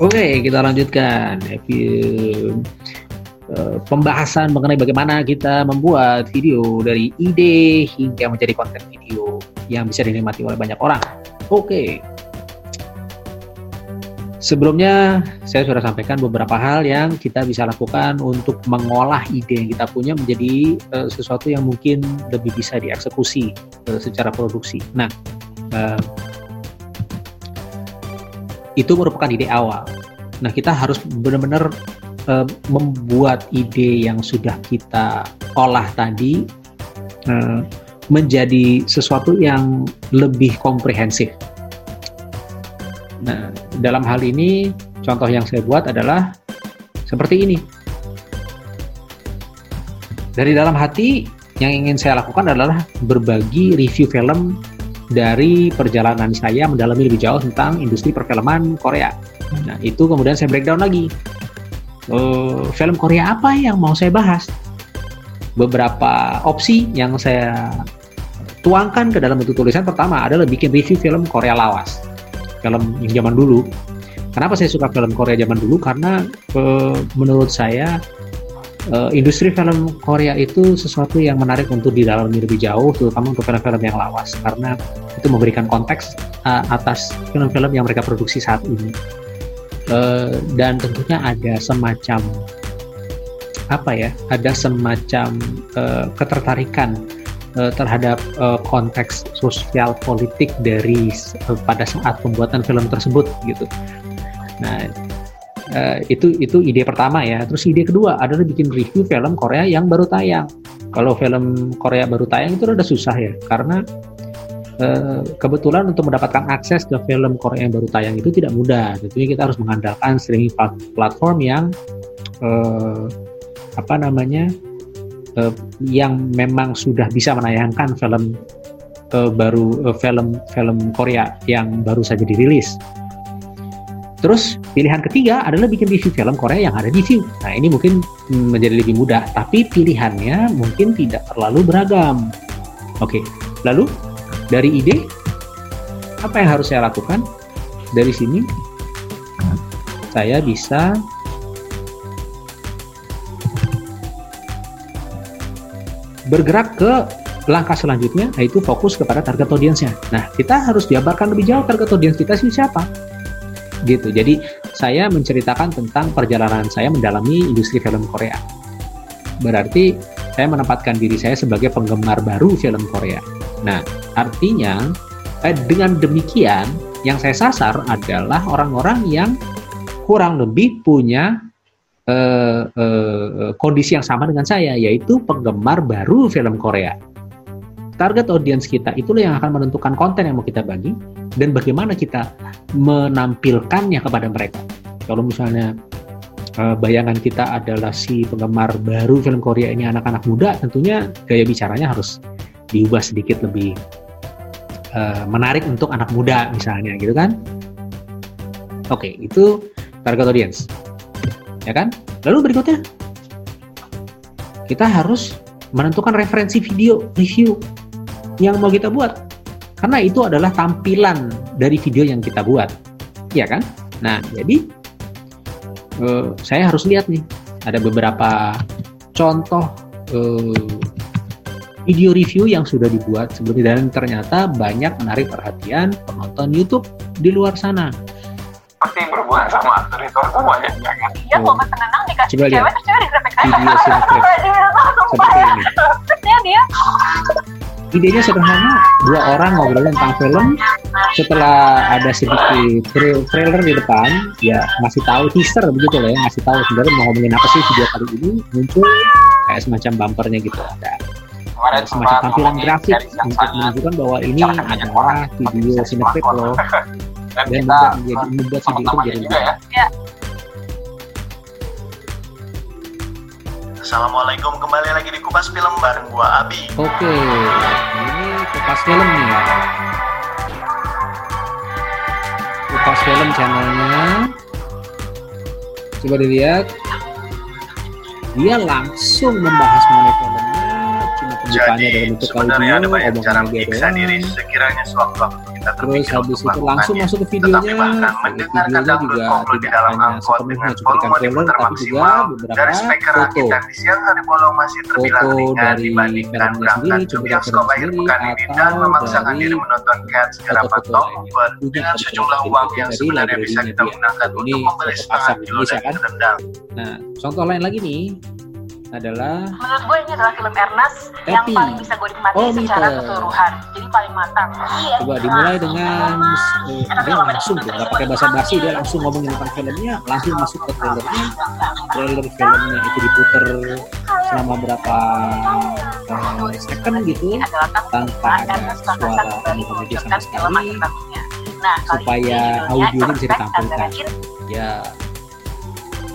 Oke, kita lanjutkan Epi- eh, pembahasan mengenai bagaimana kita membuat video dari ide hingga menjadi konten video yang bisa dinikmati oleh banyak orang. Oke. Sebelumnya saya sudah sampaikan beberapa hal yang kita bisa lakukan untuk mengolah ide yang kita punya menjadi eh, sesuatu yang mungkin lebih bisa dieksekusi eh, secara produksi. Nah, eh, itu merupakan ide awal. Nah, kita harus benar-benar eh, membuat ide yang sudah kita olah tadi eh, menjadi sesuatu yang lebih komprehensif. Nah, dalam hal ini contoh yang saya buat adalah seperti ini. Dari dalam hati yang ingin saya lakukan adalah berbagi review film dari perjalanan saya mendalami lebih jauh tentang industri perfilman Korea. Nah, itu kemudian saya breakdown lagi. Eh, film Korea apa yang mau saya bahas? Beberapa opsi yang saya tuangkan ke dalam bentuk tulisan pertama adalah bikin review film Korea lawas. Film yang zaman dulu. Kenapa saya suka film Korea zaman dulu? Karena eh, menurut saya eh, industri film Korea itu sesuatu yang menarik untuk didalami lebih jauh, terutama untuk film-film yang lawas, karena itu memberikan konteks eh, atas film-film yang mereka produksi saat ini. Eh, dan tentunya ada semacam apa ya? Ada semacam eh, ketertarikan eh, terhadap eh, konteks sosial politik dari eh, pada saat pembuatan film tersebut gitu. Nah, eh, itu itu ide pertama ya. Terus ide kedua adalah bikin review film Korea yang baru tayang. Kalau film Korea baru tayang itu udah susah ya, karena eh, kebetulan untuk mendapatkan akses ke film Korea yang baru tayang itu tidak mudah. Tentunya kita harus mengandalkan streaming plat- platform yang eh, apa namanya eh, yang memang sudah bisa menayangkan film eh, baru eh, film film Korea yang baru saja dirilis. Terus pilihan ketiga adalah bikin review film Korea yang ada di view. Nah ini mungkin menjadi lebih mudah, tapi pilihannya mungkin tidak terlalu beragam. Oke, lalu dari ide apa yang harus saya lakukan? Dari sini saya bisa bergerak ke langkah selanjutnya yaitu fokus kepada target audiensnya. Nah, kita harus jabarkan lebih jauh target audiens kita siapa. Gitu. Jadi, saya menceritakan tentang perjalanan saya mendalami industri film Korea. Berarti saya menempatkan diri saya sebagai penggemar baru film Korea. Nah, artinya eh, dengan demikian yang saya sasar adalah orang-orang yang kurang lebih punya eh, eh, kondisi yang sama dengan saya, yaitu penggemar baru film Korea. Target audiens kita itulah yang akan menentukan konten yang mau kita bagi dan bagaimana kita menampilkannya kepada mereka. Kalau misalnya eh, bayangan kita adalah si penggemar baru film Korea ini anak-anak muda, tentunya gaya bicaranya harus diubah sedikit lebih eh, menarik untuk anak muda misalnya, gitu kan? Oke, itu target audience, ya kan? Lalu berikutnya kita harus menentukan referensi video review yang mau kita buat, karena itu adalah tampilan dari video yang kita buat, ya kan? Nah, jadi eh, saya harus lihat nih, ada beberapa contoh eh, video review yang sudah dibuat sebelumnya dan ternyata banyak menarik perhatian penonton YouTube di luar sana. pasti berhubungan sama aktor itu semuanya jangan Dia Tuh. mau tenang dikasih Coba lihat. cewek terus cewek digrebek aja. Video Seperti ini. Terus dia dia Idenya sederhana, dua orang ngobrol tentang film. Setelah ada sedikit tra- trailer di depan, ya ngasih tahu teaser begitu lah ya, ngasih tahu sebenarnya mau ngomongin apa sih video kali ini muncul kayak semacam bumpernya gitu. Ada kemarin semacam tampilan yang untuk menunjukkan bahwa ini adalah orang, video smartphone. loh. Dan dan kita membuat menjadi membuat video itu juga ya Assalamualaikum kembali lagi di Kupas Film bareng gua Abi. Oke, ini kupas film nih. Kupas film channelnya. Coba dilihat. Dia langsung membahas mengenai Jadi dalam bentuk audio, cara omongan dia menyiksa diri sekiranya sewaktu-waktu kita Terus habis itu langsung masuk ke videonya. videonya juga tidak dalam hanya angkot sepenuhnya dengan cuplikan trailer, tapi juga beberapa dari speaker foto. rakitan di siang hari bolong masih terbilang Foto dari filmnya sendiri, cuplikan film sendiri, atau dari foto-foto lainnya. Dengan dari sejumlah dari uang dari yang sebenarnya bisa kita gunakan untuk membeli setengah kilo kan. rendang. Nah, contoh lain lagi nih adalah Menurut gue ini adalah film Ernest yang paling bisa gue nikmati Oh, secara keseluruhan. Jadi paling matang. Iya. coba dimulai dengan eh, dia langsung tuh nggak pakai bahasa basi dia langsung ngomongin tentang filmnya langsung masuk ke trailernya trailer filmnya itu diputer selama berapa eh, second gitu tanpa ada suara komedi sama sekali Nah, supaya audionya bisa ditampilkan. ya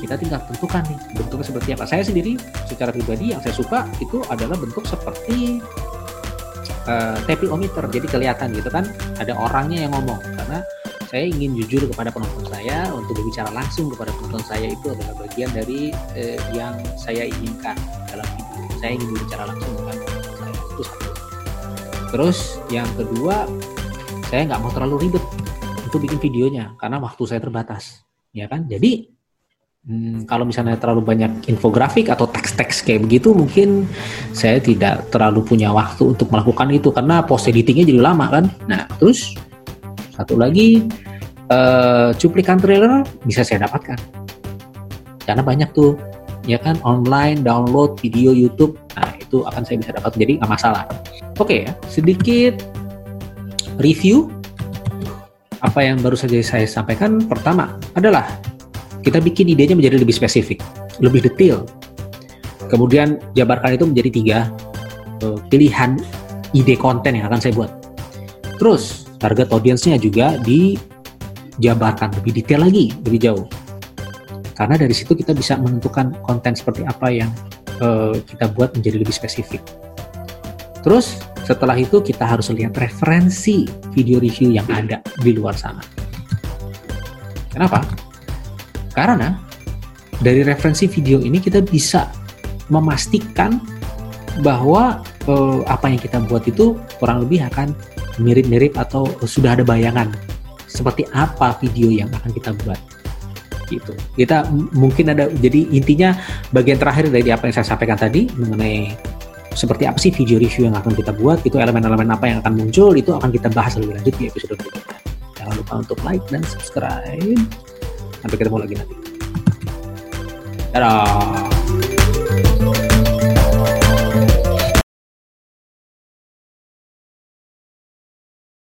kita tinggal tentukan nih bentuknya seperti apa. Saya sendiri secara pribadi yang saya suka itu adalah bentuk seperti uh, tapiometer jadi kelihatan gitu kan ada orangnya yang ngomong. Karena saya ingin jujur kepada penonton saya untuk berbicara langsung kepada penonton saya itu adalah bagian dari eh, yang saya inginkan dalam video saya ingin berbicara langsung dengan penonton saya. Itu satu. Terus yang kedua saya nggak mau terlalu ribet untuk bikin videonya karena waktu saya terbatas. Ya kan? Jadi Hmm, kalau misalnya terlalu banyak infografik atau teks-teks kayak begitu, mungkin saya tidak terlalu punya waktu untuk melakukan itu karena post editingnya jadi lama kan. Nah, terus satu lagi eh, cuplikan trailer bisa saya dapatkan karena banyak tuh, ya kan online download video YouTube. Nah, itu akan saya bisa dapat jadi nggak masalah. Oke ya, sedikit review apa yang baru saja saya sampaikan. Pertama adalah kita bikin idenya menjadi lebih spesifik, lebih detail. Kemudian jabarkan itu menjadi tiga eh, pilihan ide konten yang akan saya buat. Terus target audiensnya juga dijabarkan lebih detail lagi, lebih jauh. Karena dari situ kita bisa menentukan konten seperti apa yang eh, kita buat menjadi lebih spesifik. Terus setelah itu kita harus lihat referensi video review yang ada di luar sana. Kenapa? Karena dari referensi video ini kita bisa memastikan bahwa eh, apa yang kita buat itu kurang lebih akan mirip-mirip atau sudah ada bayangan seperti apa video yang akan kita buat gitu. Kita mungkin ada jadi intinya bagian terakhir dari apa yang saya sampaikan tadi mengenai seperti apa sih video review yang akan kita buat itu elemen-elemen apa yang akan muncul itu akan kita bahas lebih lanjut di episode berikutnya. Jangan lupa untuk like dan subscribe. Sampai ketemu lagi nanti. Dadah.